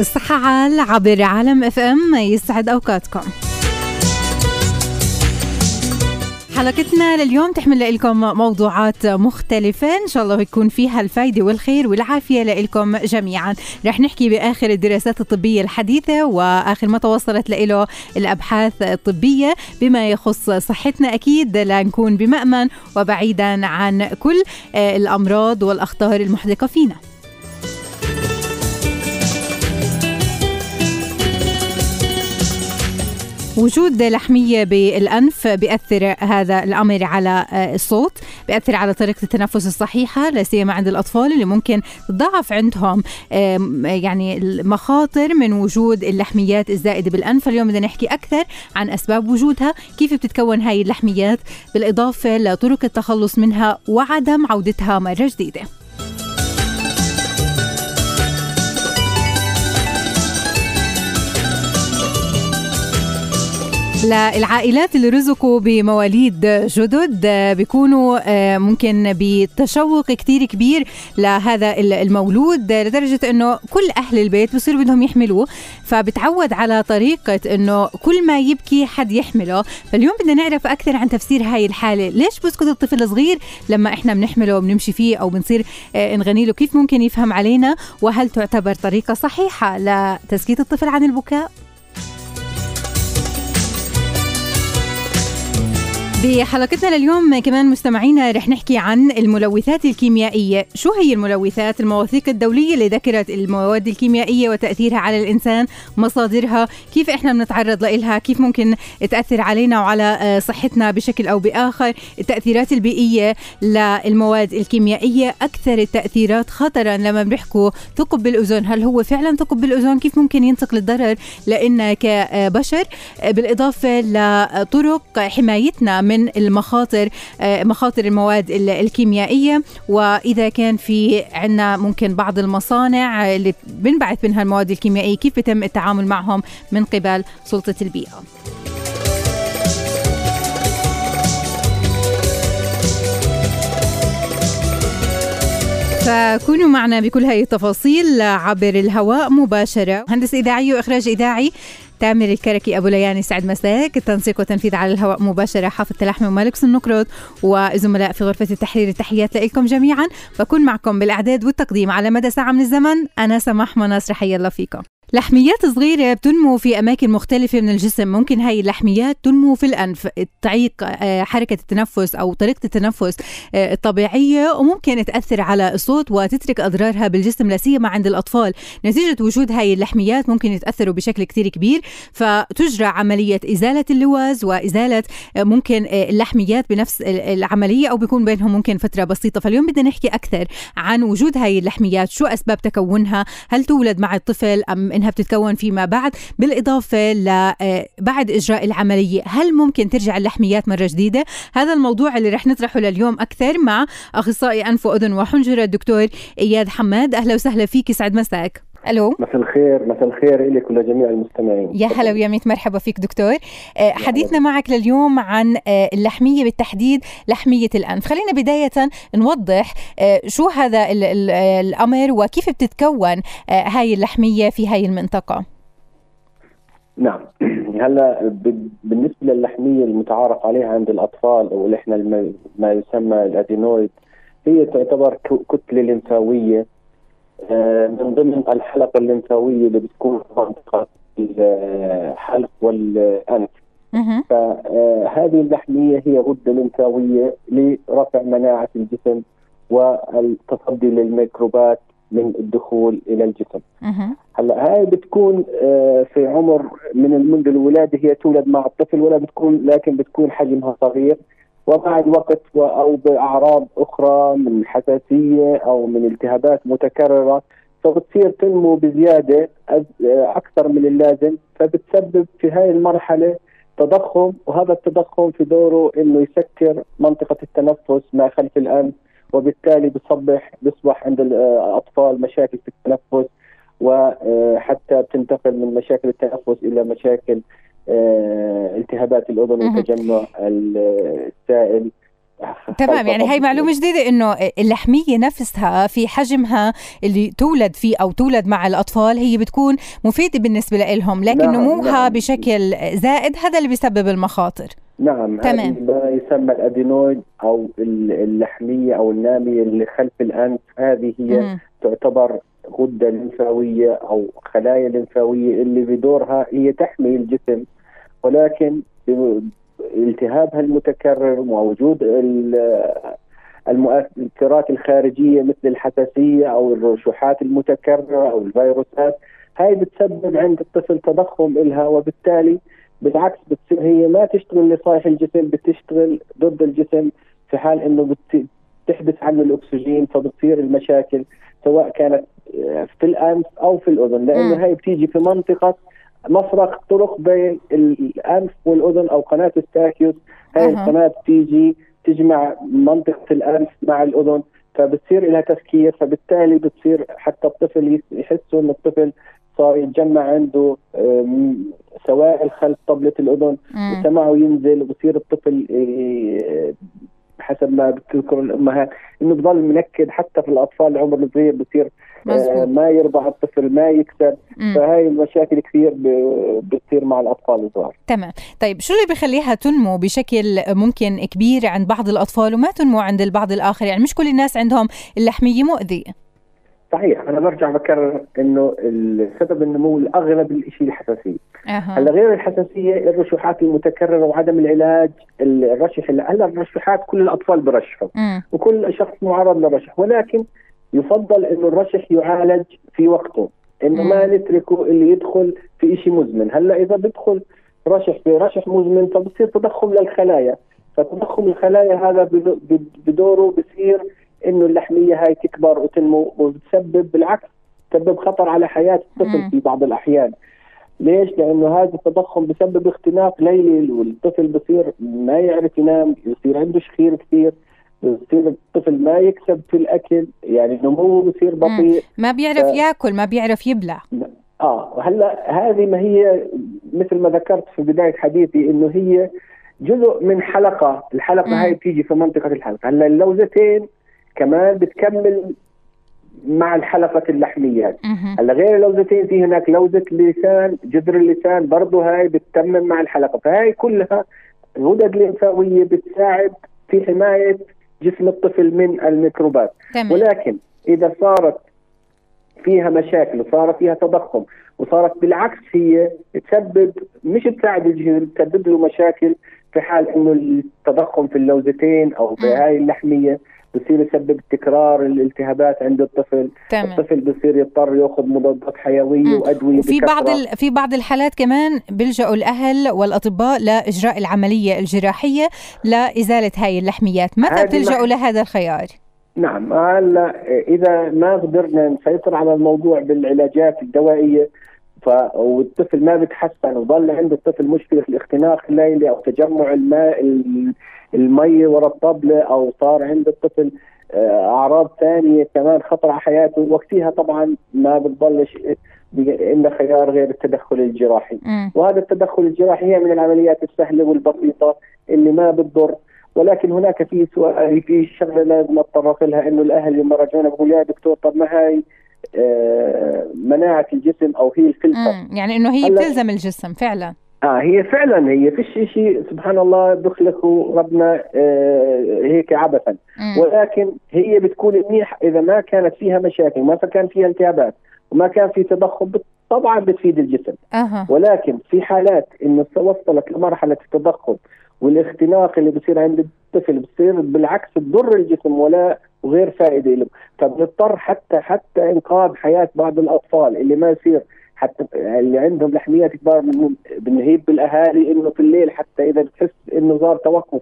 الصحة عال عبر عالم اف ام يسعد أوقاتكم. حلقتنا لليوم تحمل لكم موضوعات مختلفة. إن شاء الله يكون فيها الفايدة والخير والعافية لكم جميعا. رح نحكي بآخر الدراسات الطبية الحديثة وآخر ما توصلت له الأبحاث الطبية بما يخص صحتنا أكيد. لنكون بمأمن وبعيدا عن كل الأمراض والأخطار المحدقة فينا. وجود لحمية بالأنف بيأثر هذا الأمر على آه، الصوت بيأثر على طريقة التنفس الصحيحة لا سيما عند الأطفال اللي ممكن تضاعف عندهم يعني المخاطر من وجود اللحميات الزائدة بالأنف. اليوم بدنا نحكي أكثر عن أسباب وجودها كيف بتتكون هاي اللحميات بالإضافة لطرق التخلص منها وعدم عودتها مرة جديدة. للعائلات اللي رزقوا بمواليد جدد آه، بيكونوا آه، ممكن بتشوق كتير كبير لهذا المولود لدرجة إنه كل أهل البيت بصيروا بدهم يحملوه. فبتعود على طريقة إنه كل ما يبكي حد يحمله. فاليوم بدنا نعرف أكثر عن تفسير هاي الحالة. ليش بسكت الطفل الصغير لما إحنا بنحمله وبنمشي فيه أو بنصير آه، نغني له؟ كيف ممكن يفهم علينا؟ وهل تعتبر طريقة صحيحة لتسكيت الطفل عن البكاء؟ بحلقتنا لليوم كمان مستمعينا رح نحكي عن الملوثات الكيميائية. شو هي الملوثات؟ المواثيق الدولية اللي ذكرت المواد الكيميائية وتأثيرها على الإنسان مصادرها كيف إحنا بنتعرض لها كيف ممكن تأثر علينا وعلى آه، صحتنا بشكل أو بآخر. التأثيرات البيئية للمواد الكيميائية أكثر التأثيرات خطرا لما بنحكوا ثقب بالأذن هل هو فعلا ثقب بالأذن كيف ممكن ينتقل الضرر لنا كبشر بالإضافة لطرق حمايتنا من المخاطر آه، مخاطر المواد الكيميائية. وإذا كان في عنا ممكن بعض المصانع اللي بنبعث منها المواد الكيميائية كيف بيتم التعامل معهم من قبل سلطة البيئة. فكونوا معنا بكل هذه التفاصيل عبر الهواء مباشرة. مهندس إذاعي وإخراج إذاعي تامر الكركي أبو لياني سعد مساك التنسيق والتنفيذ على الهواء مباشرة حافظ تلحمي ومالك النقرط وزملاء في غرفة التحرير التحيات لكم جميعا بكون معكم بالإعداد والتقديم على مدى ساعة من الزمن. أنا سماح مناصر حيا الله فيكم. لحميات صغيرة بتنمو في أماكن مختلفة من الجسم. ممكن هاي اللحميات تنمو في الأنف تعيق آه، حركة التنفس أو طريقة التنفس آه، الطبيعية وممكن تأثر على الصوت وتترك أضرارها بالجسم لا سيما عند الأطفال. نتيجة وجود هاي اللحميات ممكن يتأثروا بشكل كتير كبير فتجرى عملية إزالة اللوز وإزالة آه، ممكن اللحميات بنفس العملية أو بيكون بينهم ممكن فترة بسيطة. فاليوم بدنا نحكي أكثر عن وجود هاي اللحميات شو أسباب تكونها هل تولد مع الطفل أم انها بتتكون فيما بعد بالإضافة لبعد آه، إجراء العملية. هل ممكن ترجع اللحميات مرة جديدة؟ هذا الموضوع اللي رح نطرحه لليوم أكثر مع أخصائي أنف وأذن وحنجرة الدكتور إياد حماد. أهلا وسهلا فيك يسعد مساك. ألو؟ مساء الخير مساء الخير لك ولجميع المستمعين. يا هلا ويا ميت مرحبا فيك دكتور. آه، حديثنا معك لليوم عن آه، اللحمية بالتحديد لحمية الأنف. خلينا بداية نوضح آه، شو هذا الأمر وكيف بتتكون هاي اللحمية في هاي المنطقة؟ نعم. هلا بالنسبة للحمية المتعارف عليها عند الأطفال أو اللي إحنا ما يسمى الأدينويد هي تعتبر كتلة لمفاويه من ضمن الحلقة الليمفاويه اللي بتكون في منطقة الحلق والأنف. فهذه اللحمية هي غدة لمفاويه لرفع مناعة الجسم والتصدي للميكروبات من الدخول إلى الجسم. هلأ هاي بتكون آه، في عمر من منذ الولادة هي تولد مع الطفل ولا بتكون لكن بتكون حجمها صغير. ومع الوقت أو بأعراض أخرى من حساسية أو من التهابات متكررة فبتصير تنمو بزيادة أكثر من اللازم فبتسبب في هاي المرحلة تضخم وهذا التضخم في دوره إنه يسكر منطقة التنفس ما خلف الانف وبالتالي بصبح بيصبح عند الأطفال مشاكل في التنفس وحتى بتنتقل من مشاكل التنفس إلى مشاكل التهابات الأذن. وتجمع السائل تمام يعني هي معلومة جديدة إنه اللحمية نفسها في حجمها اللي تولد فيه أو تولد مع الأطفال هي بتكون مفيدة بالنسبة لهم لكن نعم، نموها نعم. بشكل زائد هذا اللي بيسبب المخاطر نعم تمام. ما يسمى الأدينويد أو ال- اللحمية أو النامية اللي خلف الأنف هذه هي مم. تعتبر غدة لمفاويه أو خلايا لمفاويه اللي بدورها هي تحمي الجسم ولكن التهابها المتكرر ووجود ال- المؤثرات الخارجية مثل الحساسية أو الرشوحات المتكررة أو الفيروسات هاي بتسبب عند الطفل تضخم إلها وبالتالي بالعكس بتصير هي ما تشتغل لصالح الجسم بتشتغل ضد الجسم في حال إنه تحبس عنه الأكسجين فبتصير المشاكل سواء كانت آه، في الانف أو في الأذن. لأنه هي بتيجي في منطقة مفرق طرق بين الانف والأذن أو قناة الستاكيوس هاي أها. القناة بتيجي تجمع منطقة الانف مع الأذن فبتصير لها تفكير فبالتالي بتصير حتى الطفل يحسوا ان الطفل صار يتجمع عنده سوائل خلف طبلة الأذن. وسمعه ينزل وبصير الطفل آه، حسب ما بتذكر الأمهات إنه بضل منكد حتى في الأطفال العمر الصغير بصير آه، ما يرضع الطفل ما يكسر مم. فهاي المشاكل كثير بتصير مع الأطفال الصغار. تمام. طيب شو اللي بيخليها تنمو بشكل ممكن كبير عند بعض الأطفال وما تنمو عند البعض الآخر؟ يعني مش كل الناس عندهم اللحمية مؤذية. صحيح أنا برجع بكرر إنه سبب النمو الأغلب الشيء الحساسية. أها. هلا غير الحساسية الرشوحات المتكررة وعدم العلاج الرشح هلا الرشوحات كل الأطفال برشحوا. وكل شخص معرض للرشح ولكن يفضل إنه الرشح يعالج في وقته إنه ما نتركه اللي يدخل في شيء مزمن. هلا إذا بدخل رشح في رشح مزمن فبصير تضخم للخلايا. فتضخم الخلايا هذا بدو- بد- بدوره بصير إنه اللحمية هاي تكبر وتنمو وبتسبب بالعكس تسبب خطر على حياة. الطفل في بعض الأحيان ليش؟ لأنه هذا التضخم بسبب اختناق ليلي والطفل بصير ما يعرف ينام، يصير عنده شخير كثير، بصير الطفل ما يكسب في الأكل، يعني نموه بصير بطيء، ما بيعرف ف- ياكل ما بيعرف يبلع آه هلا هذه ما هي مثل ما ذكرت في بداية حديثي إنه هي جزء من حلقة، الحلقة مم. هاي بتيجي في منطقة الحلقة، هلأ اللوزتين كمان بتكمل مع الحلقة اللحميات. مهم. هلا غير اللوزتين في هناك لوزة اللسان جذر اللسان برضه هاي بتتمم مع الحلقة فهاي كلها غدد لمفاوية بتساعد في حماية جسم الطفل من الميكروبات تمام ولكن إذا صارت فيها مشاكل وصار فيها تضخم وصارت بالعكس هي تسبب مش تساعد الجسم تسبب له مشاكل في حال إنه التضخم في اللوزتين أو في. هاي اللحمية بصير يسبب تكرار الالتهابات عند الطفل تمام الطفل بصير يضطر يأخذ مضادات حيوية مم. وأدوية وفي بعض. ال... في بعض الحالات كمان بيلجأوا الأهل والأطباء لإجراء العملية الجراحية لإزالة هاي اللحميات متى بتلجأوا لهذا الخيار نعم هلا إذا ما قدرنا نسيطر على الموضوع بالعلاجات الدوائية ف والطفل ما بتحسن وظل عند الطفل مشكلة في الاختناق الليلي أو تجمع الماء ال- المي ورا الطبلة أو صار عند الطفل آه، أعراض ثانية كمان خطر على حياته. وقتها طبعا ما بتضلش عندنا خيار غير التدخل الجراحي. مم. وهذا التدخل الجراحي هي من العمليات السهلة والبسيطة اللي ما بتضر. ولكن هناك في سؤال في شغلة لازم نتطرق لها إنه الأهل لما رجعونا بقول يا دكتور طب ما هاي آه، مناعة الجسم أو هي الفلتر. يعني إنه هي بتلزم الجسم فعلا. آه هي فعلا هي فيش شيء سبحان الله بخلقه ربنا آه هيك عبثا. مم. ولكن هي بتكون منيح إذا ما كانت فيها مشاكل ما كان فيها التهابات وما كان في تضخم طبعا بتفيد الجسم. أها. ولكن في حالات انه وصلت لمرحله التضخم والاختناق اللي بصير عند الطفل بصير بالعكس تضر الجسم ولا وغير فائدة له. فبنضطر حتى حتى إنقاذ حياة بعض الأطفال اللي ما يصير حتى اللي عندهم لحميات كبار بنهيب بالأهالي إنه في الليل حتى إذا بتحس إنه صار توقف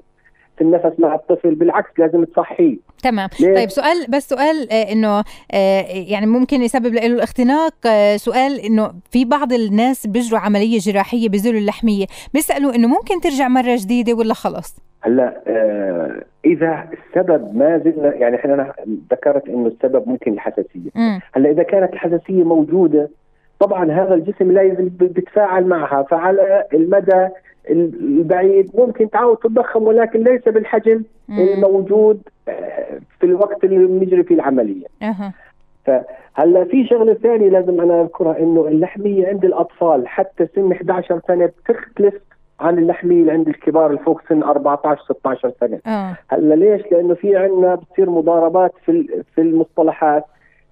في النفس مع الطفل بالعكس لازم تصحيه. تمام. ليه؟ طيب سؤال بس سؤال آه إنه آه يعني ممكن يسبب له الاختناق آه سؤال إنه في بعض الناس بيجروا عملية جراحية بيزيلوا اللحمية بيسألوا إنه ممكن ترجع مرة جديدة ولا خلص؟ هلأ آه إذا السبب ما زلنا يعني إحنا ذكرت إنه السبب ممكن الحساسية. هلأ إذا كانت الحساسية موجودة طبعا هذا الجسم لا يزال بيتفاعل معها فعلى المدى البعيد ممكن تعاود تتضخم ولكن ليس بالحجم مم. الموجود آه، في الوقت اللي بنجري فيه العملية. أه. فهلا في شغلة ثانية لازم أنا أذكرها إنه اللحمية عند الأطفال حتى سن 11 سنة بتختلف عن اللحمية اللي عند الكبار اللي فوق سن 14 16 سنة. أه. هلا ليش؟ لأنه في عندنا بتصير مضاربات في في المصطلحات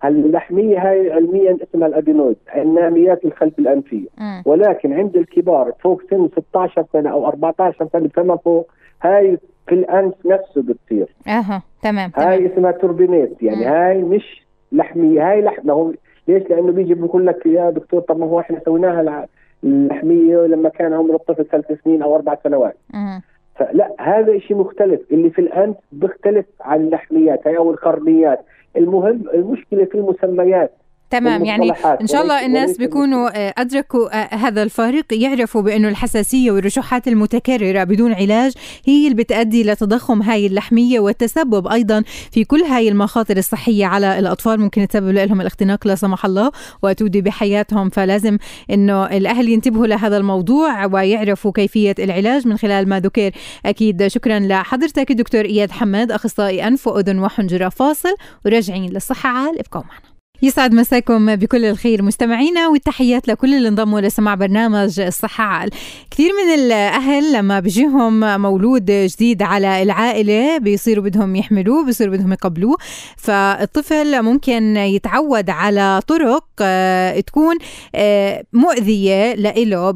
اللحمية هاي علميا اسمها الادينويد الناميات الخلف الأنفية م. ولكن عند الكبار فوق سن 16 سنة أو 14 سنة فما فوق هاي في الأنف نفسه بتصير أها تمام هاي تمام. اسمها توربينيت يعني م. هاي مش لحمية هاي لحمة هو ليش؟ لأنه بيجي بيقول لك يا دكتور طب ما هو إحنا سويناها اللحمية لما كان عمر الطفل ثلاث سنين أو أربع سنوات م. فلا هذا شيء مختلف اللي في الأنف بيختلف عن اللحميات هي أو القرنيات المهم المشكلة في المسميات. تمام يعني إن شاء الله الناس بيكونوا آه، أدركوا آه، هذا الفارق يعرفوا بانه الحساسية والرشوحات المتكررة بدون علاج هي اللي بتؤدي لتضخم هاي اللحمية والتسبب أيضا في كل هاي المخاطر الصحية على الأطفال. ممكن تسبب لهم الاختناق لا سمح الله وتودي بحياتهم. فلازم إنه الأهل ينتبهوا لهذا الموضوع ويعرفوا كيفية العلاج من خلال ما ذكر. أكيد شكرا لحضرتك دكتور إياد حماد أخصائي أنف وأذن وحنجرة فاصل. وراجعين للصحة عال ابقوا معنا. يسعد مساكم بكل الخير مستمعينا والتحيات لكل اللي انضموا لسماع برنامج الصحة عال كثير من الأهل لما بيجيهم مولود جديد على العائلة بيصيروا بدهم يحملوه بيصيروا بدهم يقبلوه. فالطفل ممكن يتعود على طرق آه، تكون آه، مؤذية لإله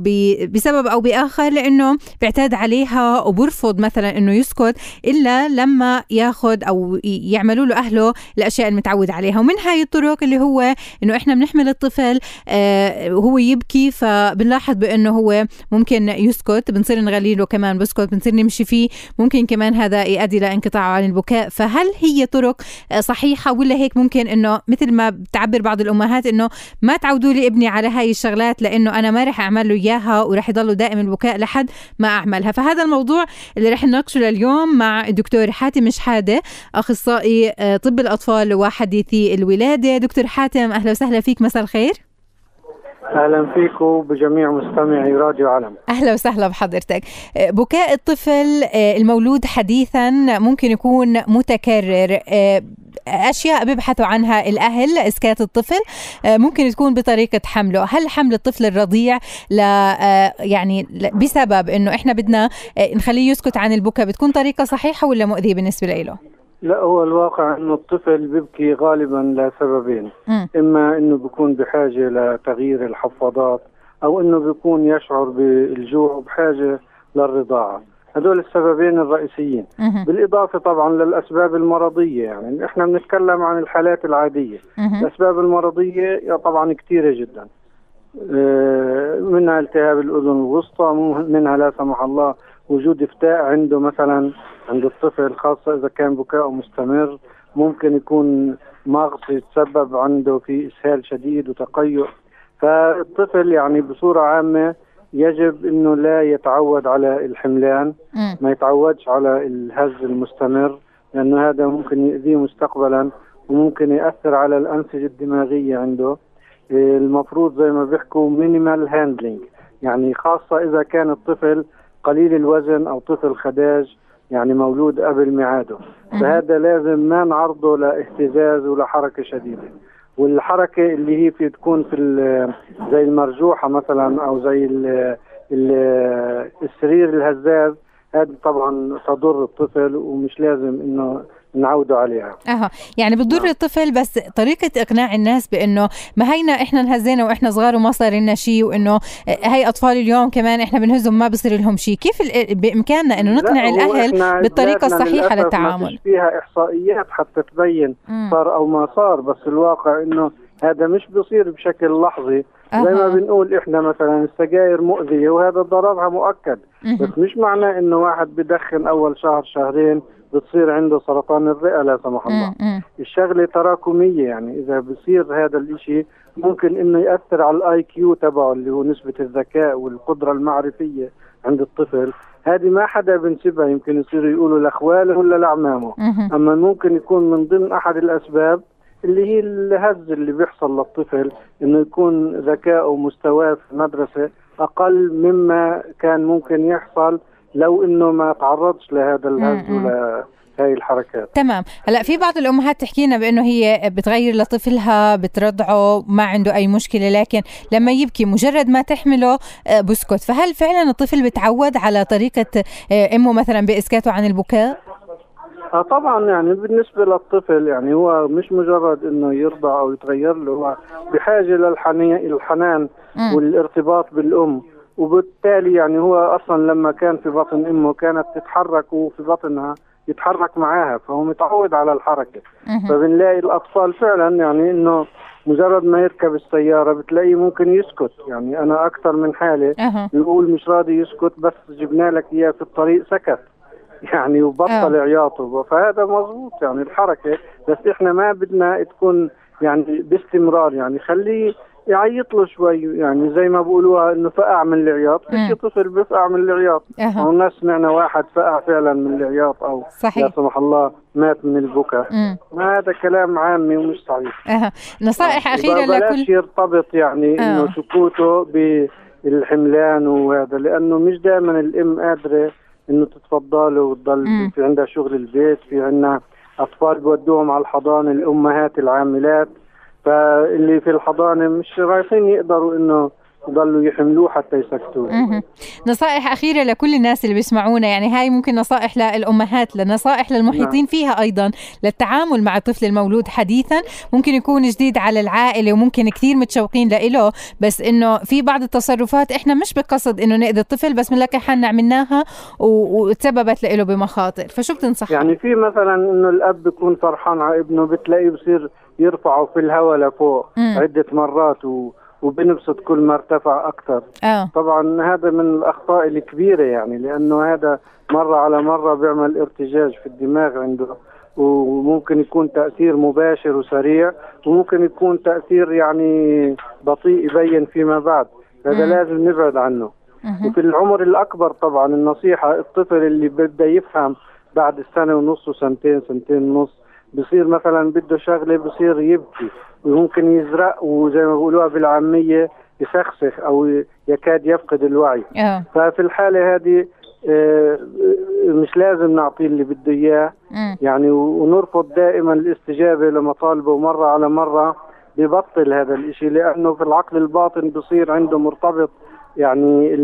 بسبب أو بآخر لأنه بيعتاد عليها وبرفض مثلا أنه يسكت إلا لما ياخذ أو يعملوا له أهله الأشياء المتعود عليها. ومن هاي الطرق اللي هو إنه إحنا بنحمل الطفل آه وهو يبكي فبنلاحظ بإنه هو ممكن يسكت بنصير نغلي له كمان بسكت بنصير نمشي فيه ممكن كمان هذا يؤدي لانقطاعه عن البكاء. فهل هي طرق آه، صحيحة ولا هيك ممكن إنه مثل ما بتعبر بعض الأمهات إنه ما تعودوا لي ابني على هاي الشغلات لإنه أنا ما رح أعمل له إياها ورح يضل دائم البكاء لحد ما أعملها؟ فهذا الموضوع اللي رح نناقشه لليوم مع الدكتور حاتم شحادة أخصائي آه، طب الأطفال وحديثي الولادة. دكتور دكتور حاتم أهلا وسهلا فيك مساء الخير. أهلا فيك وبجميع مستمعي راديو علم أهلا وسهلا بحضرتك. بكاء الطفل آه، المولود حديثا ممكن يكون متكرر. آه، أشياء بيبحثوا عنها الأهل إسكات الطفل آه، ممكن تكون بطريقة حمله. هل حمل الطفل الرضيع ل يعني بسبب إنه إحنا بدنا نخليه يسكت عن البكاء بتكون طريقة صحيحة ولا مؤذية بالنسبة له؟ لا هو الواقع انه الطفل بيبكي غالبا لسببين م. إما إنه بيكون بحاجة لتغيير الحفاضات أو إنه بيكون يشعر بالجوع وبحاجه للرضاعة هدول السببين الرئيسيين م. بالإضافة طبعا للأسباب المرضية يعني إحنا بنتكلم عن الحالات العادية م. الأسباب المرضية طبعا كثيرة جدا آه، منها التهاب الأذن الوسطى منها لا سمح الله وجود افتاء عنده مثلا عند الطفل خاصة إذا كان بكاءه مستمر ممكن يكون مغص يتسبب عنده في إسهال شديد وتقيؤ. فالطفل يعني بصورة عامة يجب إنه لا يتعود على الحملان ما يتعودش على الهز المستمر لأنه هذا ممكن يؤذيه مستقبلا وممكن يأثر على الأنسجة الدماغية عنده. المفروض زي ما بيحكوا minimal handling يعني خاصة إذا كان الطفل قليل الوزن أو طفل خداج يعني مولود قبل ميعاده. فهذا لازم ما نعرضه لاهتزاز ولا حركه شديدة. والحركة اللي هي في تكون في زي المرجوحة مثلا أو زي ال ال السرير الهزاز هذه طبعا تضر الطفل ومش لازم إنه نعودوا عليها. أها. يعني بتضر نعم. الطفل بس طريقة إقناع الناس بإنه ما هينا إحنا انهزينا وإحنا صغار وما صار لنا شيء وإنه هي أطفال اليوم كمان إحنا بنهزهم ما بصير لهم شيء كيف بإمكاننا إنه نقنع الأهل بالطريقة الصحيحة للتعامل ما فيها إحصائيات حتى تبين صار أو ما صار بس الواقع إنه هذا مش بصير بشكل لحظي. أه. زي ما بنقول إحنا مثلا السجاير مؤذية وهذا ضررها مؤكد. أه. بس مش معناه إنه واحد بدخن أول شهر شهرين بتصير عنده سرطان الرئة لا سمح الله. الشغلة تراكمية يعني. إذا بصير هذا الإشي ممكن إنه يأثر على ال IQ تبعه اللي هو نسبة الذكاء والقدرة المعرفية عند الطفل. هذه ما حدا بنسبها يمكن يصيروا يقولوا لأخواله ولا لأعمامه. أما ممكن يكون من ضمن أحد الأسباب اللي هي الهز اللي بيحصل للطفل إنه يكون ذكاءه ومستواه في المدرسة أقل مما كان ممكن يحصل لو إنه ما تعرضش لهذا الهز ولا هاي الحركات. تمام. هلأ في بعض الأمهات تحكي لنا بأنه هي بتغير لطفلها بترضعه ما عنده أي مشكلة لكن لما يبكي مجرد ما تحمله آه، بسكت. فهل فعلا الطفل بتعود على طريقة آه، أمه مثلا بإسكاته عن البكاء؟ آه طبعا يعني بالنسبة للطفل يعني هو مش مجرد إنه يرضع أو يتغير له هو بحاجة للحنان والارتباط بالأم. وبالتالي يعني هو أصلا لما كان في بطن أمه كانت تتحرك وفي بطنها يتحرك معاها فهو متعود على الحركة. فبنلاقي الأطفال فعلا يعني إنه مجرد ما يركب السيارة بتلاقيه ممكن يسكت. يعني أنا أكثر من حالة بيقول مش راضي يسكت بس جبنا لك إياه في الطريق سكت. يعني وبطل آه. عياطه. فهذا مضبوط يعني الحركة بس إحنا ما بدنا تكون يعني باستمرار. يعني خليه يعيط له شوي يعني زي ما بقولوها إنه فقع من العياط. في طفل بفقع من العياط. أه. وناس سمعنا واحد فقع فعلا من العياط أو صحيح. لا سمح الله مات من البكاء. ما هذا كلام عامي ومش صحيح. أه. نصائح أخيرة لكل يرتبط يعني أه. إنه سكوته بالحملان وهذا لأنه مش دائما الأم قادرة إنه تتفضل وتضل في عندها شغل البيت في عندنا أطفال بودوهم على الحضانة الأمهات العاملات. فاللي في الحضانة مش رايحين يقدروا إنه يضلوا يحملوه حتى يسكتوه. نصائح أخيرة لكل الناس اللي بيسمعونا يعني هاي ممكن نصائح للأمهات لنصائح للمحيطين نعم. فيها أيضا للتعامل مع الطفل المولود حديثا. ممكن يكون جديد على العائلة وممكن كثير متشوقين لإله بس إنه في بعض التصرفات إحنا مش بقصد إنه نأذي الطفل بس بنلاقي حالنا عملناها وتسببت لإله بمخاطر. فشو بتنصح؟ يعني في مثلا إنه الأب بيكون فرحان على ابنه بتلاقيه بصير يرفعه في الهواء لفوق مم. عدة مرات و وبنبسط كل ما ارتفع أكثر آه. طبعا هذا من الأخطاء الكبيرة يعني لأنه هذا مرة على مرة بيعمل ارتجاج في الدماغ عنده وممكن يكون تأثير مباشر وسريع وممكن يكون تأثير يعني بطيء يبين فيما بعد هذا لازم نبعد عنه مم. وفي العمر الأكبر طبعا النصيحة الطفل اللي بده يفهم بعد السنة ونص وسنتين سنتين ونص بصير مثلا بده شغلة بصير يبكي وممكن يزرق وزي ما بيقولوها بالعامية يسخسخ أو يكاد يفقد الوعي. أه. ففي الحالة هذه آه، مش لازم نعطيه اللي بده إياه. يعني ونرفض دائما الاستجابة لمطالبه مرة على مرة ببطل هذا الإشي لأنه في العقل الباطن بصير عنده مرتبط يعني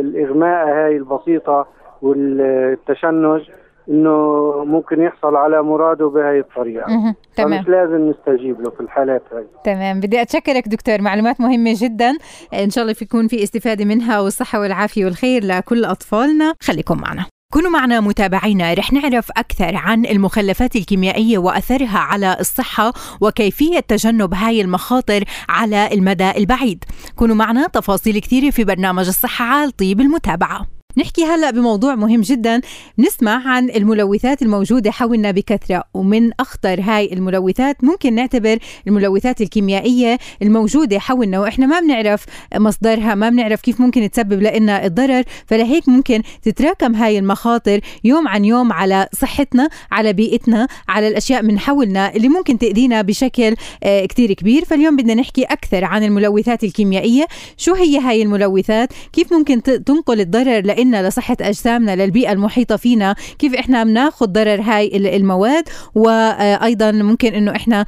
الإغماء هاي البسيطة والتشنج. إنه ممكن يحصل على مراده بهي الطريقة. تمام. مش لازم نستجيب له في الحالات هاي. تمام. بدي أتشكرك دكتور. معلومات مهمة جدا. إن شاء الله يكون في استفادة منها والصحة والعافية والخير لكل أطفالنا. خليكم معنا. كونوا معنا متابعينا. رح نعرف أكثر عن المخلفات الكيميائية وأثرها على الصحة وكيفية تجنب هاي المخاطر على المدى البعيد. كونوا معنا تفاصيل كثيرة في برنامج الصحة على طيب المتابعة. نحكي هلا بموضوع مهم جدا. نسمع عن الملوثات الموجودة حولنا بكثرة ومن أخطر هاي الملوثات ممكن نعتبر الملوثات الكيميائية الموجودة حولنا وإحنا ما بنعرف مصدرها ما بنعرف كيف ممكن تسبب لنا الضرر. فلهيك ممكن تتراكم هاي المخاطر يوم عن يوم على صحتنا على بيئتنا على الأشياء من حولنا اللي ممكن تأذينا بشكل آه، كتير كبير. فاليوم بدنا نحكي أكثر عن الملوثات الكيميائية. شو هي هاي الملوثات؟ كيف ممكن تنقل الضرر لنا إلنا لصحة أجسامنا للبيئة المحيطة فينا. كيف إحنا بناخذ ضرر هاي المواد؟ وأيضا ممكن إنه إحنا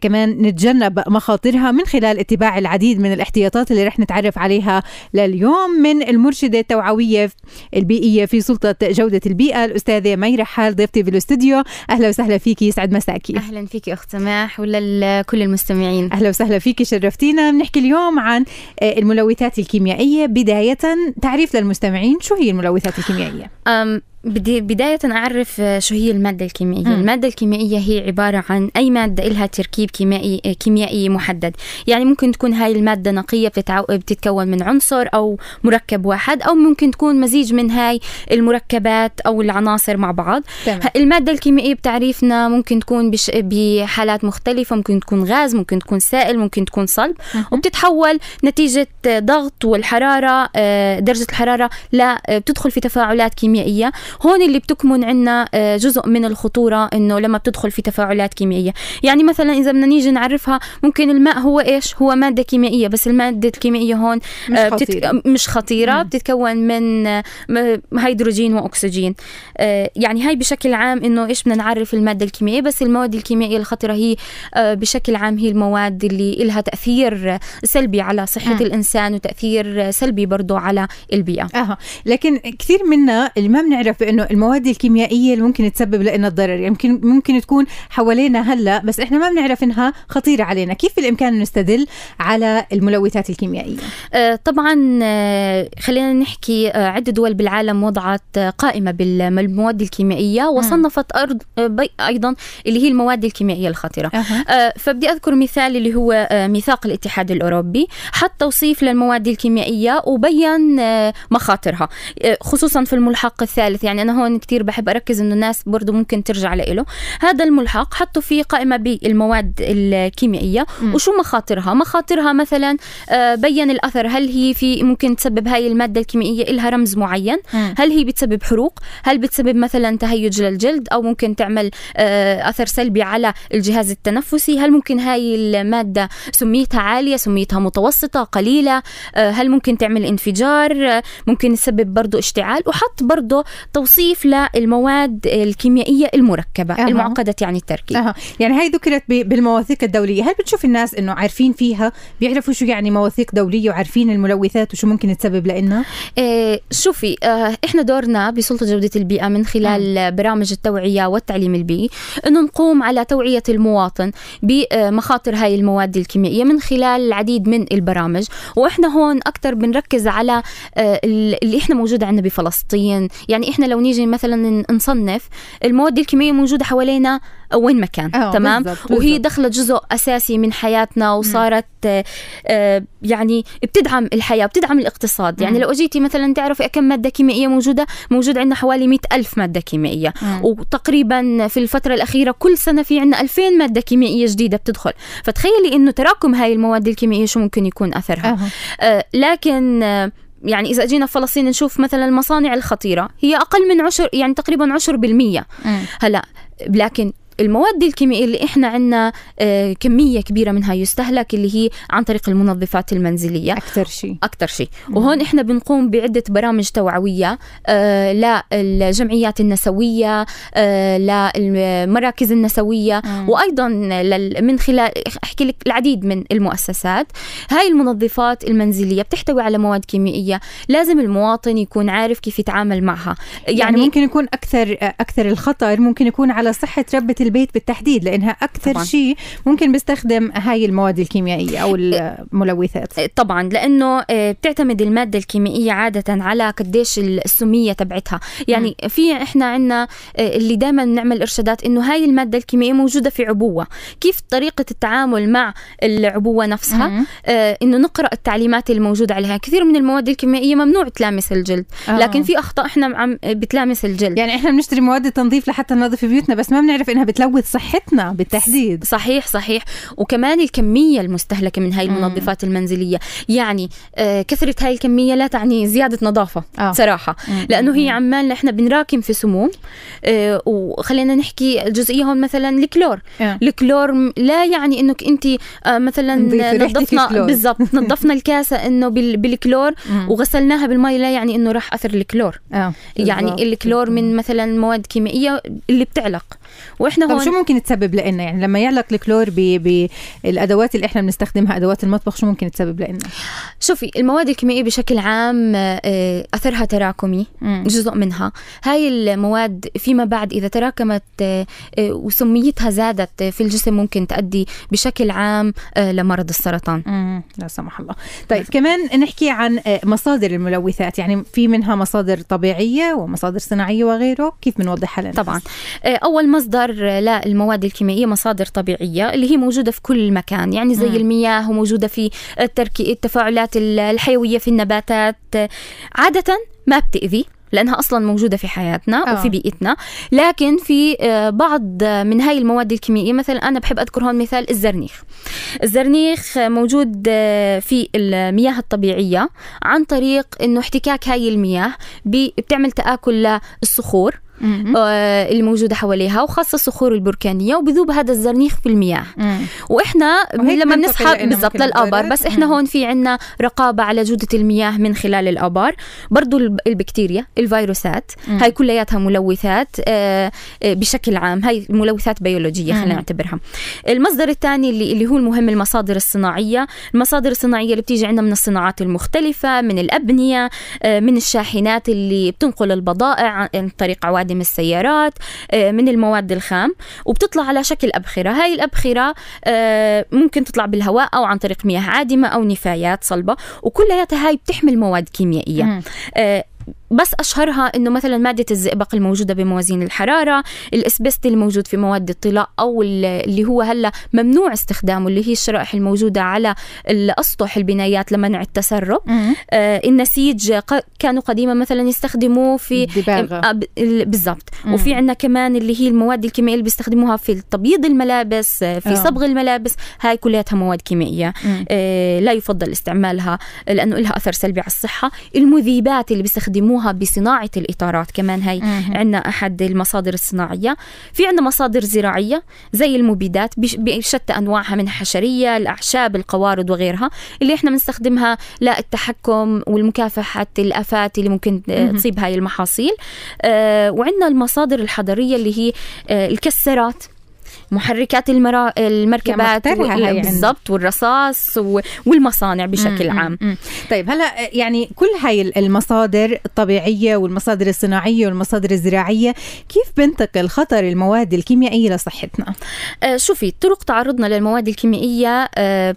كمان نتجنب مخاطرها من خلال اتباع العديد من الاحتياطات اللي رح نتعرف عليها لليوم من المرشدة التوعوية البيئية في سلطة جودة البيئة الأستاذة مي رحال ضيفتي في الاستوديو. أهلا وسهلا فيكي يسعد مساكي أهلا فيكي أخت سماح ولكل المستمعين. أهلا وسهلا فيكي شرفتينا. بنحكي اليوم عن آه، الملوثات الكيميائية بداية تعريف للمستمعين شو هي الملوثات الكيميائية؟ بدي بداية أعرف آه، شو هي المادة الكيميائية م. المادة الكيميائية هي عبارة عن أي مادة إلها تركيب كيميائي آه، كيميائي محدد يعني ممكن تكون هاي المادة نقية بتتعو... بتتكون من عنصر أو مركب واحد أو ممكن تكون مزيج من هاي المركبات أو العناصر مع بعض تمام. المادة الكيميائية بتعريفنا ممكن تكون بش... بحالات مختلفة ممكن تكون غاز ممكن تكون سائل ممكن تكون صلب م. وبتتحول نتيجة ضغط والحرارة آه، درجة الحرارة لا بتدخل في تفاعلات كيميائية هون اللي بتكمن عندنا آه، جزء من الخطورة إنه لما بتدخل في تفاعلات كيميائية. يعني مثلا إذا بدنا نيجي نعرفها ممكن الماء هو إيش؟ هو مادة كيميائية بس المادة الكيميائية هون مش آه، خطيرة, بتت... مش خطيرة. بتتكون من آه، هيدروجين وأكسجين. يعني هاي بشكل عام إنه إيش بدنا نعرف المادة الكيميائية بس المواد الكيميائية الخطيره هي بشكل عام هي المواد اللي لها تأثير سلبي على صحة مم. الإنسان وتأثير سلبي برضه على البيئة. أها. لكن كثير منا اللي ما بنعرف إنه المواد الكيميائية اللي ممكن تسبب لنا الضرر. يمكن يعني ممكن تكون حوالينا هلأ بس إحنا ما بنعرف إنها خطيرة علينا. كيف بالإمكان نستدل على الملوثات الكيميائية؟ آه طبعا آه خلينا نحكي آه عدة دول بالعالم وضعت قائمة بالمواد الكيميائية وصنفت أرض آه أيضا اللي هي المواد الكيميائية الخطيرة. أه. فبدي أذكر مثال اللي هو ميثاق الاتحاد الأوروبي. حط توصيف للمواد الكيميائية وبين مخاطرها. خصوصا في الملحق الثالث يعني أنا هون كتير بحب أركز إنه الناس برضو ممكن ترجع له هذا الملحق حطوا فيه قائمة بالمواد الكيميائية. م. وشو مخاطرها؟ مخاطرها مثلا آه، بين الأثر هل هي في ممكن تسبب هاي المادة الكيميائية إلها رمز معين؟ م. هل هي بتسبب حروق؟ هل بتسبب مثلا تهيج للجلد؟ أو ممكن تعمل آه، أثر سلبي على الجهاز التنفسي؟ هل ممكن هاي المادة سميتها عالية سميتها متوسطة قليلة؟ آه، هل ممكن تعمل انفجار؟ ممكن تسبب برضو اشتعال؟ وحط برضو توصيف للمواد الكيميائية المركبة أه. المعقدة يعني التركيب أه. يعني هاي ذكرت بالمواثيق الدولية هل بتشوف الناس إنه عارفين فيها بيعرفوا شو يعني مواثيق دولية وعارفين الملوثات وشو ممكن تسبب لنا إيه شوفي آه إحنا دورنا بسلطة جودة البيئة من خلال أه. برامج التوعية والتعليم البيئي إنه نقوم على توعية المواطن بمخاطر هاي المواد الكيميائية من خلال العديد من البرامج وإحنا هون أكثر بنركز على آه، اللي إحنا موجود عندنا بفلسطين يعني إحنا لو نيجي مثلا نصنف المواد الكيميائية موجودة حوالينا وين ما كان تمام؟ بالزبط وهي دخلت جزء أساسي من حياتنا وصارت آه يعني بتدعم الحياة بتدعم الاقتصاد. يعني لو أجيتي مثلا تعرفي كم مادة كيميائية موجودة موجود عندنا حوالي مئة ألف مادة كيميائية. مم. وتقريبا في الفترة الأخيرة كل سنة في عندنا 2000 مادة كيميائية جديدة بتدخل. فتخيلي إنه تراكم هاي المواد الكيميائية شو ممكن يكون أثرها. آه لكن آه يعني إذا أجينا في فلسطين نشوف مثلا المصانع الخطيرة هي أقل من عشر يعني تقريبا عشر بالمية. هلا لكن المواد الكيميائية اللي إحنا عندنا آه، كمية كبيرة منها يستهلك اللي هي عن طريق المنظفات المنزلية. أكثر شيء. أكثر شيء. وهون إحنا بنقوم بعدة برامج توعوية آه، للجمعيات النسوية آه، للمراكز النسوية وأيضا من خلال أحكي لك العديد من المؤسسات. هاي المنظفات المنزلية بتحتوي على مواد كيميائية. لازم المواطن يكون عارف كيف يتعامل معها. يعني, يعني ممكن يكون أكثر أكثر الخطر ممكن يكون على صحة ربة البيت بالتحديد لأنها أكثر شيء ممكن بيستخدم هاي المواد الكيميائية أو الملوثات. إيه، طبعا لأنه إيه، بتعتمد المادة الكيميائية عادة على قديش السمية تبعتها. يعني م. في إحنا عندنا إيه، اللي دائما بنعمل إرشادات إنه هاي المادة الكيميائية موجودة في عبوة. كيف طريقة التعامل مع العبوة نفسها؟ م. إنه نقرأ التعليمات الموجودة عليها. كثير من المواد الكيميائية ممنوع تلامس الجلد آه. لكن في أخطاء إحنا عم بتلامس الجلد. يعني إحنا بنشتري مواد تنظيف لحتى ننظف بيوتنا بس ما بنعرف إنها بتلوث صحتنا بالتحديد صحيح صحيح وكمان الكمية المستهلكة من هاي المنظفات مم. المنزلية يعني آه كثرة هاي الكمية لا تعني زيادة نظافة آه. صراحة مم. لأنه هي عمالنا إحنا بنراكم في سموم آه وخلينا نحكي الجزئيه هون مثلا الكلور آه. الكلور لا يعني إنك أنت آه مثلا نظفنا بالضبط نظفنا الكاسة إنه بالكلور وغسلناها بالمي لا يعني إنه راح أثر الكلور آه. يعني الكلور من مثلا مواد كيميائية اللي بتعلق وإحنا هون شو ممكن تسبب لنا؟ يعني لما يعلق الكلور بالادوات اللي إحنا بنستخدمها أدوات المطبخ شو ممكن تسبب لنا؟ شوفي المواد الكيميائية بشكل عام آه، أثرها تراكمي مم. جزء منها. هاي المواد فيما بعد إذا تراكمت آه، آه، وسميتها زادت في الجسم ممكن تؤدي بشكل عام لمرض السرطان. مم. لا سمح الله. طيب كمان نحكي عن مصادر الملوثات. يعني في منها مصادر طبيعية ومصادر صناعية وغيره. كيف بنوضحها لنا طبعا. أول مصدر للمواد الكيميائية مصادر طبيعية اللي هي موجودة في كل مكان يعني زي مم. المياه وموجودة في التركي التفاعلات الحيوية في النباتات عادة ما بتأذي لأنها أصلا موجودة في حياتنا أوه. وفي بيئتنا لكن في آه، بعض من هاي المواد الكيميائية مثلا أنا بحب أذكر هون مثال الزرنيخ الزرنيخ موجود آه، في المياه الطبيعية عن طريق إنه احتكاك هاي المياه بتعمل تآكل للصخور آه اللي موجودة حواليها وخاصة الصخور البركانية وبذوب هذا الزرنيخ في المياه. مم. وإحنا لما بنسحب بالضبط للآبار بس إحنا مم. هون في عنا رقابة على جودة المياه من خلال الآبار. برضو البكتيريا الفيروسات. هاي كلياتها ملوثات آه, آه، بشكل عام. هاي ملوثات بيولوجية خلينا نعتبرها. المصدر الثاني اللي, اللي هو المهم المصادر الصناعية. المصادر الصناعية اللي بتيجي عندنا من الصناعات المختلفة من الأبنية آه من الشاحنات اللي بتنقل البضائع عن طريق عوادم معادم السيارات آه، من المواد الخام وبتطلع على شكل أبخرة. هاي الأبخرة آه، ممكن تطلع بالهواء أو عن طريق مياه عادمة أو نفايات صلبة وكلياتها هاي بتحمل مواد كيميائية. بس أشهرها إنه مثلا ماده الزئبق الموجودة بموازين الحرارة الاسبست الموجود في مواد الطلاء أو اللي هو هلأ ممنوع استخدامه اللي هي الشرائح الموجودة على الأسطح البنايات لمنع التسرب. آه النسيج كانوا قديما مثلا يستخدموه في آه بالضبط. وفي عندنا كمان اللي هي المواد الكيميائية اللي بيستخدموها في تبييض الملابس آه، في أوه. صبغ الملابس. هاي كلياتها مواد كيميائية. آه لا يفضل استعمالها لأنه لها أثر سلبي على الصحة. المذيبات اللي بيستخدموها بيستخدموها بصناعة الإطارات كمان هي عندنا أحد المصادر الصناعية. في عندنا مصادر زراعية زي المبيدات بشتى أنواعها من حشرية الأعشاب القوارض وغيرها اللي إحنا بنستخدمها للتحكم والمكافحة الآفات اللي ممكن تصيب هاي المحاصيل. آه وعندنا المصادر الحضرية اللي هي آه الكسرات. محركات المرا... المركبات و... يعني. بالضبط والرصاص و... والمصانع بشكل مم. عام مم. طيب هلا يعني كل هاي المصادر الطبيعيه والمصادر الصناعية والمصادر الزراعية كيف بنتقل خطر المواد الكيميائية لصحتنا آه شوفي طرق تعرضنا للمواد الكيميائية آه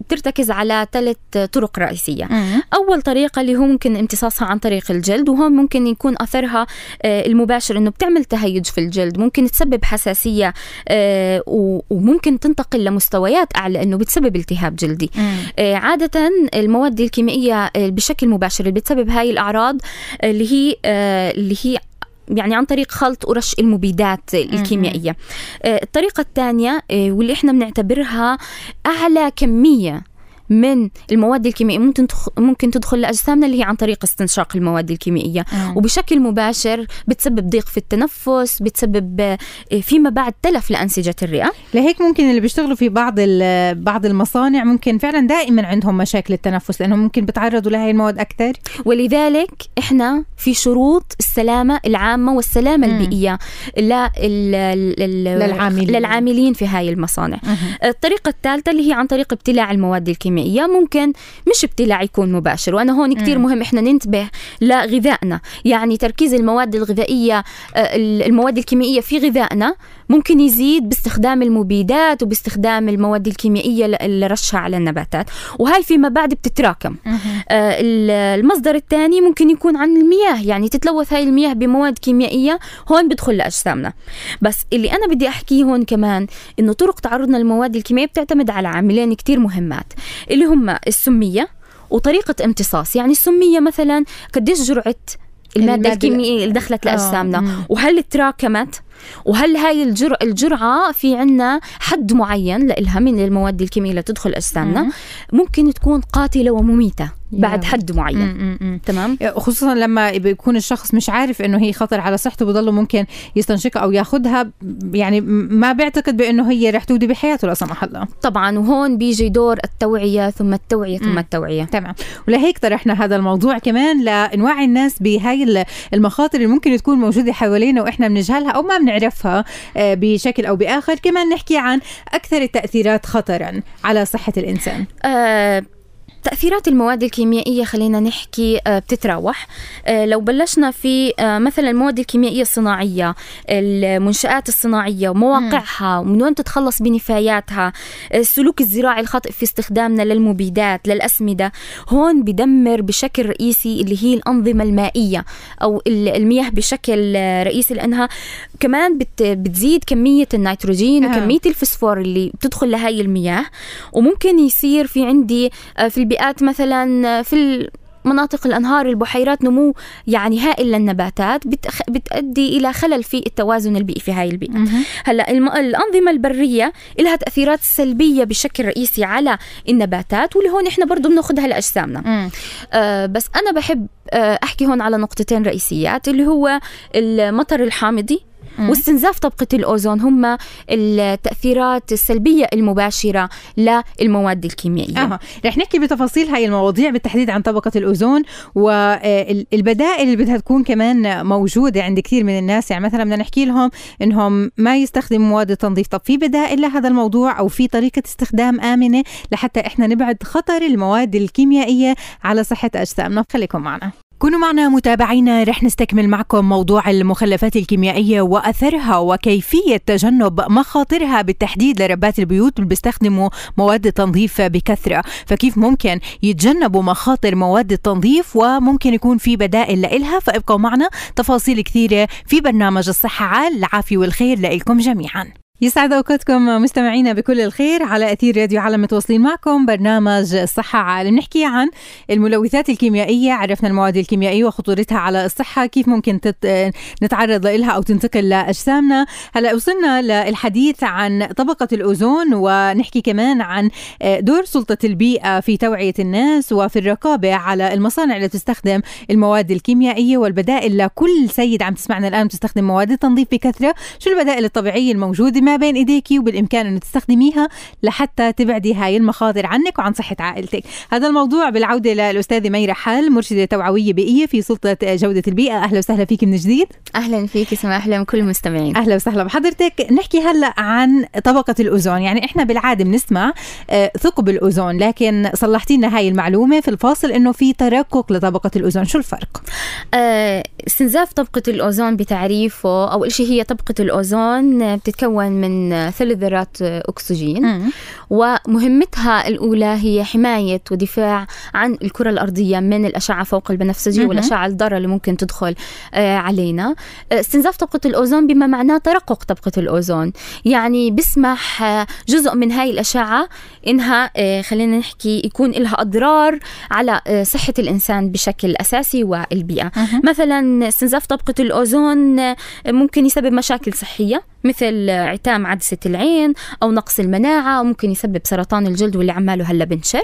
بترتكز على ثلاث طرق رئيسية مم. أول طريقة اللي هو ممكن امتصاصها عن طريق الجلد وهون ممكن يكون أثرها آه المباشر إنه بتعمل تهيج في الجلد ممكن تسبب حساسية آه وممكن تنتقل لمستويات أعلى إنه بتسبب التهاب جلدي. آه، عادة المواد الكيميائية آه، بشكل مباشر اللي بتسبب هاي الأعراض آه، اللي هي اللي هي يعني عن طريق خلط ورش المبيدات الكيميائية. الطريقة الثانية واللي إحنا بنعتبرها أعلى كمية من المواد الكيميائية ممكن ممكن تدخل لأجسامنا اللي هي عن طريق استنشاق المواد الكيميائية مم. وبشكل مباشر بتسبب ضيق في التنفس بتسبب آه، فيما بعد تلف لأنسجة الرئة لهيك ممكن اللي بيشتغلوا في بعض بعض المصانع ممكن فعلا دائما عندهم مشاكل التنفس لأنهم ممكن بتعرضوا لهي المواد أكثر ولذلك إحنا في شروط السلامة العامة والسلامة مم. البيئية للعاملين للعاملين في هاي المصانع مم. الطريقة الثالثة اللي هي عن طريق ابتلاع المواد الكيميائية الكيميائية ممكن مش ابتلاع يكون مباشر وأنا هون كتير مهم إحنا ننتبه لغذائنا. يعني تركيز المواد الغذائية آه، المواد الكيميائية في غذائنا ممكن يزيد باستخدام المبيدات وباستخدام المواد الكيميائية اللي رشها على النباتات. وهاي فيما بعد بتتراكم. آه المصدر الثاني ممكن يكون عن المياه. يعني تتلوث هاي المياه بمواد كيميائية هون بدخل لأجسامنا. بس اللي أنا بدي أحكيه هون كمان إنه طرق تعرضنا للمواد الكيميائية بتعتمد على عاملين كتير مهمات. اللي هم السمية وطريقة امتصاص. يعني السمية مثلا قديش جرعة المادة, المادة الكيميائية اللي دخلت لأجسامنا؟ وهل تراكمت وهل هاي الجرعة, الجرعة في عنا حد معين لإلها من المواد الكيميائية اللي تدخل أجسامنا؟ ممكن تكون قاتلة ومميتة بعد حد معين. تمام؟ خصوصا لما بيكون الشخص مش عارف إنه هي خطر على صحته بضله ممكن يستنشقها أو ياخذها يعني ما بيعتقد بإنه هي رح تودي بحياته لا سمح الله. طبعا وهون بيجي دور التوعية ثم التوعية ثم التوعية. تمام. ولهيك طرحنا هذا الموضوع كمان لنوعي الناس بهاي المخاطر اللي ممكن تكون موجودة حوالينا وإحنا بنجهلها أو ما بنعرفها آه، بشكل أو بآخر كمان نحكي عن أكثر التاثيرات خطرا على صحة الإنسان. أه تأثيرات المواد الكيميائية خلينا نحكي آه، بتتراوح. آه، لو بلشنا في آه، مثلا المواد الكيميائية الصناعية المنشآت الصناعية ومواقعها ومن وين تتخلص بنفاياتها السلوك الزراعي الخاطئ في استخدامنا للمبيدات للأسمدة هون بدمر بشكل رئيسي اللي هي الأنظمة المائية أو المياه بشكل رئيسي لأنها كمان بتزيد كمية النيتروجين وكمية الفسفور اللي بتدخل لهي المياه. وممكن يصير في عندي في البيئات مثلا في مناطق الأنهار البحيرات نمو يعني هائل للنباتات بتخ... بتؤدي إلى خلل في التوازن البيئي في هاي البيئة. هلأ الم... الأنظمة البرية لها تأثيرات سلبية بشكل رئيسي على النباتات واللي هون إحنا برضو بناخذها لأجسامنا. آه بس أنا بحب آه أحكي هون على نقطتين رئيسيات اللي هو المطر الحامضي. واستنزاف طبقة الأوزون هم التأثيرات السلبية المباشرة للمواد الكيميائية. آه. رح نحكي بتفاصيل هاي المواضيع بالتحديد عن طبقة الأوزون والبدائل اللي بدها تكون كمان موجودة عند كثير من الناس. يعني مثلا بدنا نحكي لهم إنهم ما يستخدموا مواد التنظيف. طب في بدائل لهذا الموضوع أو في طريقة استخدام آمنة لحتى إحنا نبعد خطر المواد الكيميائية على صحة أجسامنا؟ خليكم معنا. كونوا معنا متابعينا رح نستكمل معكم موضوع المخلفات الكيميائية وأثرها وكيفية تجنب مخاطرها بالتحديد لربات البيوت اللي بيستخدموا مواد التنظيف بكثرة. فكيف ممكن يتجنبوا مخاطر مواد التنظيف وممكن يكون في بدائل لإلها؟ فابقوا معنا تفاصيل كثيرة في برنامج الصحة عال العافية والخير لكم جميعا. يسعد أوقاتكم مستمعينا بكل الخير على أثير راديو عالم متواصلين معكم برنامج صحة عالم. نحكي عن الملوثات الكيميائية. عرفنا المواد الكيميائية وخطورتها على الصحة كيف ممكن تت... نتعرض لها أو تنتقل لأجسامنا. هلأ وصلنا للحديث عن طبقة الأوزون ونحكي كمان عن دور سلطة البيئة في توعية الناس وفي الرقابة على المصانع اللي تستخدم المواد الكيميائية والبدائل. لكل سيد عم تسمعنا الآن تستخدم مواد التنظيف بكثرة. شو البدائل الطبيعية الموجودة؟ ما بين ايديكي وبالإمكان انه تستخدميها لحتى تبعدي هاي المخاطر عنك وعن صحة عائلتك. هذا الموضوع بالعودة للأستاذة ميرا حال مرشدة توعوية بيئية في سلطة جودة البيئة. أهلا وسهلا فيك من جديد. أهلا فيك سما أهلا كل المستمعين. أهلا وسهلا بحضرتك. نحكي هلأ عن طبقة الأوزون. يعني إحنا بالعادة بنسمع آه، ثقب الأوزون لكن صلحتي لنا هاي المعلومة في الفاصل إنه في ترقق لطبقة الأوزون. شو الفرق؟ آه، استنزاف طبقة الأوزون بتعريفه اول شيء هي طبقة الأوزون بتتكون من ثلاث ذرات أكسجين. ومهمتها الأولى هي حماية ودفاع عن الكرة الأرضية من الأشعة فوق البنفسجية والأشعة الضارة اللي ممكن تدخل آه، علينا. آه، استنزاف طبقة الأوزون بما معناه ترقق طبقة الأوزون. يعني بسمح آه، جزء من هاي الأشعة إنها خلينا نحكي يكون لها أضرار على صحة الإنسان بشكل أساسي والبيئة. مثلا استنزاف طبقة الأوزون ممكن يسبب مشاكل صحية. مثل عتام عدسة العين أو نقص المناعة أو ممكن يسبب سرطان الجلد واللي عماله هلا بنشر.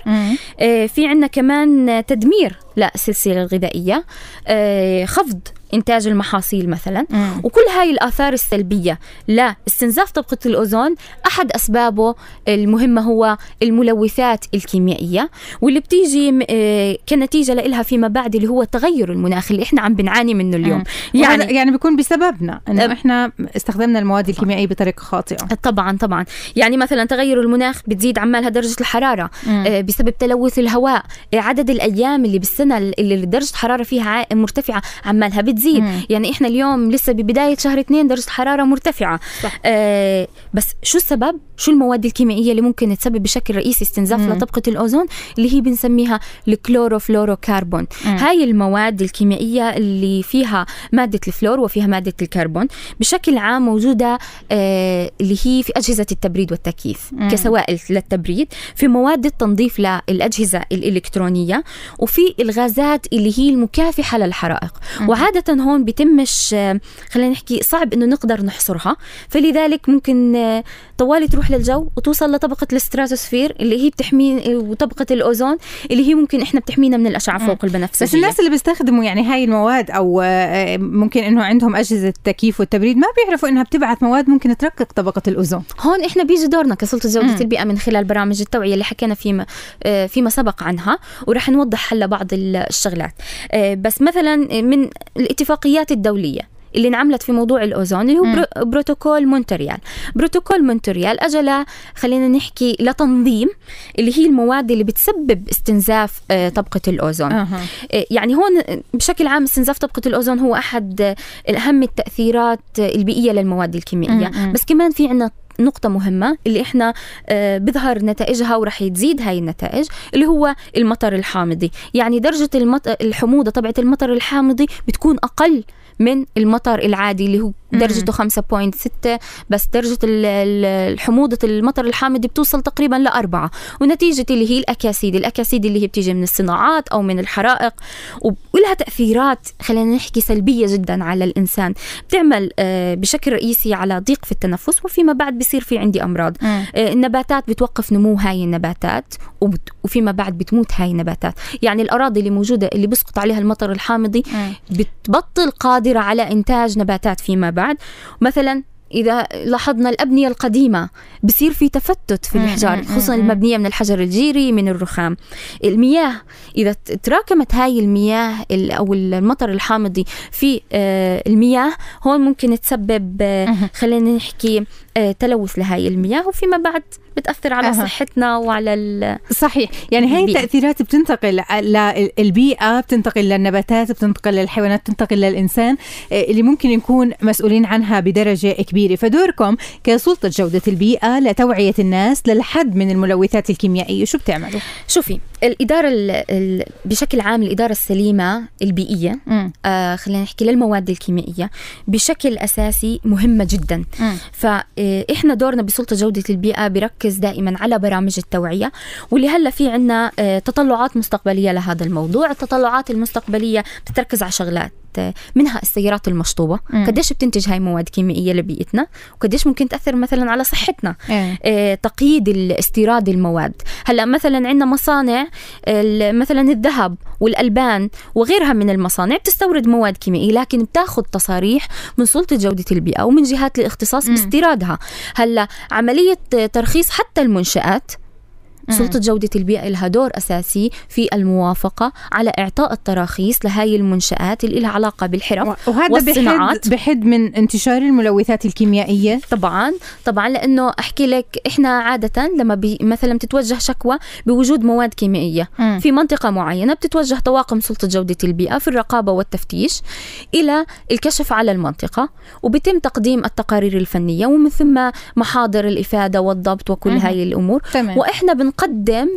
آه في عنا كمان تدمير للسلسلة الغذائية آه خفض إنتاج المحاصيل مثلا مم. وكل هاي الآثار السلبية لاستنزاف طبقة الأوزون أحد أسبابه المهمة هو الملوثات الكيميائية واللي بتيجي آه، كنتيجة لها فيما بعد اللي هو التغير المناخي اللي إحنا عم بنعاني منه اليوم مم. يعني يعني بيكون بسببنا إنه أه إحنا استخدمنا المواد الكيميائية بطريقة خاطئة طبعا طبعا يعني مثلا تغير المناخ بتزيد عمالها درجة الحرارة مم. بسبب تلوث الهواء عدد الأيام اللي بالسنة اللي درجة الحرارة فيها مرتفعة عمالها بتزيد مم. يعني إحنا اليوم لسه ببداية شهر اثنين درجة حرارة مرتفعة صح. آه بس شو السبب شو المواد الكيميائية اللي ممكن تسبب بشكل رئيسي استنزاف مم. لطبقة الأوزون اللي هي بنسميها الكلوروفلوروكربون مم. هاي المواد الكيميائية اللي فيها مادة الفلور وفيها مادة الكربون بشكل عام موجودة آه اللي هي في أجهزة التبريد والتكييف مم. كسوائل للتبريد في مواد التنظيف للأجهزة الإلكترونية وفي الغازات اللي هي المكافحة للحرائق وعادة هون بيتمش خلينا نحكي صعب إنه نقدر نحصرها فلذلك ممكن طوالي تروح للجو وتوصل لطبقة الاستراتوسفير اللي هي بتحمي وطبقة الأوزون اللي هي ممكن إحنا بتحمينا من الأشعة فوق البنفسجية. بس الناس اللي بيستخدموا يعني هاي المواد أو آه، ممكن إنه عندهم أجهزة التكييف والتبريد ما بيعرفوا إنها بتبعث مواد ممكن ترقق طبقة الأوزون. هون إحنا بيجي دورنا كسلطة جودة مم. البيئة من خلال برامج التوعية اللي حكينا فيما آه، فيما سبق عنها ورح نوضح هلا بعض الشغلات. آه، بس مثلا من الاتفاقيات الدولية اللي انعملت في موضوع الأوزون اللي هو م. بروتوكول مونتريال بروتوكول مونتريال اجى خلينا نحكي لتنظيم اللي هي المواد اللي بتسبب استنزاف آه، طبقة الأوزون أه. يعني هون بشكل عام استنزاف طبقة الأوزون هو أحد أهم التأثيرات البيئية للمواد الكيميائية م. بس كمان في عندنا نقطة مهمة اللي إحنا آه بظهر نتائجها ورح تزيد هاي النتائج اللي هو المطر الحامضي يعني درجة الحموضة تبعت المطر الحامضي بتكون أقل من المطر العادي اللي هو درجته 5.6 بس درجة الحموضة المطر الحامض بتوصل تقريبا لأربعة. ونتيجة اللي هي الأكاسيد الأكاسيد اللي هي بتيجي من الصناعات أو من الحرائق ولها تأثيرات خلينا نحكي سلبية جدا على الإنسان. بتعمل آه، بشكل رئيسي على ضيق في التنفس وفيما بعد بصير في عندي أمراض. آه، النباتات بتوقف نمو هاي النباتات وفيما بعد بتموت هاي النباتات. يعني الأراضي اللي موجودة اللي بسقط عليها المطر الحامضي بتبطل قادرة على إنتاج نباتات فيما بعد مثلا إذا لاحظنا الأبنية القديمة بصير في تفتت في الأحجار خصوصا المبنية من الحجر الجيري من الرخام. المياه إذا تراكمت هاي المياه أو المطر الحامضي في آه، المياه هون ممكن تسبب آه، خلينا نحكي آه، تلوث لهاي المياه وفيما بعد. بتأثر على أه. صحتنا وعلى صحيح. يعني هاي التأثيرات بتنتقل للبيئه بتنتقل للنباتات بتنتقل للحيوانات بتنتقل للإنسان آه، اللي ممكن نكون مسؤولين عنها بدرجة كبيرة. فدوركم كسلطة جودة البيئة لتوعية الناس للحد من الملوثات الكيميائية. شو بتعملوا؟ شوفي الإدارة ال بشكل عام الإدارة السليمة البيئية آه خلينا نحكي للمواد الكيميائية بشكل أساسي مهمة جدا. فاحنا دورنا بسلطة جودة البيئة بركز دائما على برامج التوعية واللي هلأ في عنا آه تطلعات مستقبلية لهذا الموضوع. التطلعات المستقبلية بتركز على شغلات منها السيارات المشطوبة. مم. قديش بتنتج هاي مواد كيميائية لبيئتنا؟ وقديش ممكن تأثر مثلا على صحتنا؟ مم. آه تقييد الاستيراد المواد. هلأ مثلا عندنا مصانع مثلا الذهب والألبان وغيرها من المصانع بتستورد مواد كيميائية لكن بتاخذ تصاريح من سلطة جودة البيئة ومن جهات الاختصاص باستيرادها. هلأ عملية ترخيص حتى المنشآت سلطة جودة البيئة لها دور أساسي في الموافقة على إعطاء التراخيص لهاي المنشآت اللي لها علاقة بالحرف وهذا والصناعات بحد, بحد من انتشار الملوثات الكيميائية طبعا طبعا لأنه أحكي لك إحنا عادة لما بي مثلا تتوجه شكوى بوجود مواد كيميائية م. في منطقة معينة بتتوجه طواقم سلطة جودة البيئة في الرقابة والتفتيش إلى الكشف على المنطقة وبيتم تقديم التقارير الفنية ومن ثم محاضر الإفادة والضبط وكل م. هاي الأمور تمام. وإحنا بن نقدم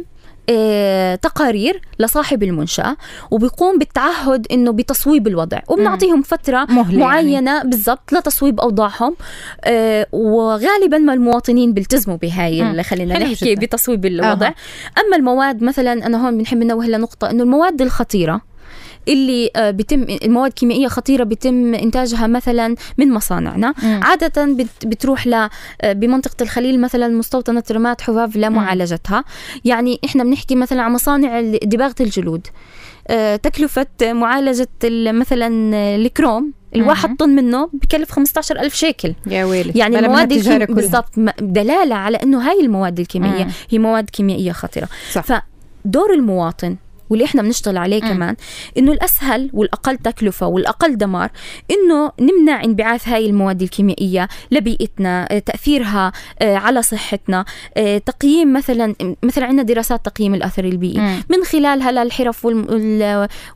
آه، تقارير لصاحب المنشأة وبيقوم بالتعهد إنه بتصويب الوضع وبنعطيهم فترة يعني. معينة يعني. بالضبط لتصويب أوضاعهم آه، وغالبا ما المواطنين بيلتزموا بهاي خلينا نحكي جدا. بتصويب الوضع آه. أما المواد مثلا أنا هون بنحب ننوه لنقطة إنه المواد الخطيرة اللي آه، بيتم المواد الكيميائية خطيرة بيتم إنتاجها مثلا من مصانعنا. م. عادة بتروح ل آه، بمنطقة الخليل مثلا مستوطنة رمات حفاف لمعالجتها يعني إحنا بنحكي مثلا عن مصانع دباغة الجلود. آه، تكلفة معالجة مثلا الكروم الواحد طن منه بكلف 15 ألف شيكل. يا ويلي. يعني المواد الكيميائية بالضبط دلالة على أنه هاي المواد الكيميائية. مم. هي مواد كيميائية خطيرة. صح. فدور المواطن واللي إحنا بنشتغل عليه م. كمان إنه الأسهل والأقل تكلفة والأقل دمار إنه نمنع انبعاث هاي المواد الكيميائية لبيئتنا آه، تأثيرها آه، على صحتنا آه، تقييم مثلا مثلا عندنا دراسات تقييم الأثر البيئي م. من خلالها للحرف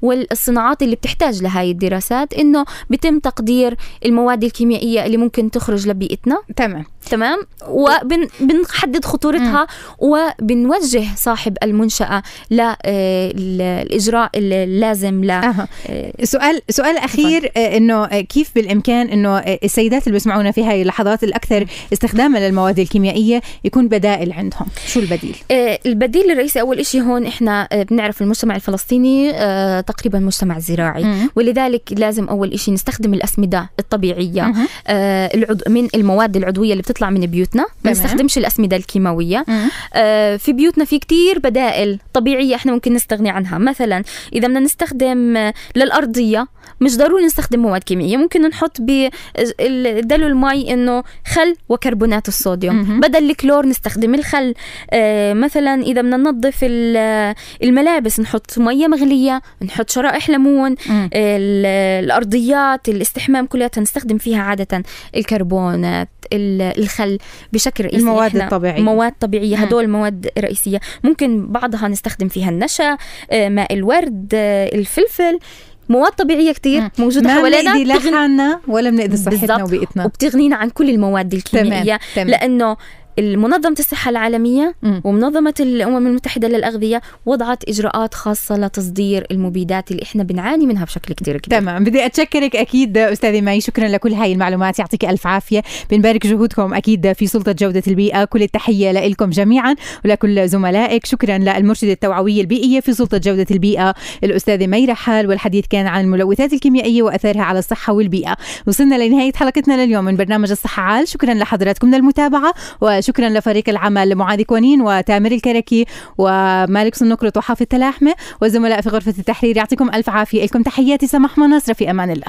والصناعات اللي بتحتاج لهاي الدراسات إنه بيتم تقدير المواد الكيميائية اللي ممكن تخرج لبيئتنا تمام تمام؟ وبنحدد خطورتها وبنوجه صاحب المنشأة للاجراء اللازم ل أه. سؤال سؤال أخير إنه كيف بالإمكان إنه السيدات اللي بيسمعونا في هاي اللحظات الأكثر استخداما للمواد الكيميائية يكون بدائل عندهم؟ شو البديل؟ البديل الرئيسي أول شيء هون إحنا بنعرف المجتمع الفلسطيني تقريبا مجتمع زراعي. ولذلك لازم أول شيء نستخدم الأسمدة الطبيعية من المواد العضوية اللي بتطلع من بيوتنا ما نستخدمش الأسمدة الكيماوية. في بيوتنا في كتير بدائل طبيعية إحنا ممكن نستغني عنها. مثلا إذا بدنا نستخدم للأرضية مش ضروري نستخدم مواد كيميائية ممكن نحط بدلو المي إنه خل وكربونات الصوديوم. بدل الكلور نستخدم الخل. آه مثلا إذا بدنا ننظف الملابس نحط مية مغلية نحط شرائح ليمون. الأرضيات الاستحمام كلها نستخدم فيها عادة الكربونات. الخل بشكل رئيسي. المواد الطبيعية. مواد طبيعية هدول مواد رئيسية. ممكن بعضها نستخدم فيها النشا آه ماء الورد آه الفلفل. مواد طبيعية كثير موجودة ما حوالينا. ما بنأذي لا حالنا ولا بنأذي صحتنا وبيئتنا. وبتغنينا عن كل المواد الكيميائية. تمام. تمام. لأنه منظمة الصحة العالمية م. ومنظمة الأمم المتحدة للأغذية وضعت إجراءات خاصة لتصدير المبيدات اللي إحنا بنعاني منها بشكل كتير كبير تمام. بدي أتشكرك أكيد أستاذة مي شكرا لكل هاي المعلومات. يعطيك ألف عافية. بنبارك جهودكم أكيد في سلطة جودة البيئة. كل التحية لكم جميعا ولكل زملائك. شكرا للمرشدة التوعوية البيئية في سلطة جودة البيئة الأستاذة مي رحال والحديث كان عن الملوثات الكيميائية وأثرها على الصحة والبيئة. وصلنا لنهاية حلقتنا لليوم من برنامج الصحة عال. شكرا لحضراتكم للمتابعة. وشكرا لفريق العمل معاذ كوانين وتامر الكركي ومالك سنقرط وحافظ تلاحمة والزملاء في غرفة التحرير يعطيكم ألف عافية. لكم تحياتي سماح مناصر في أمان الله.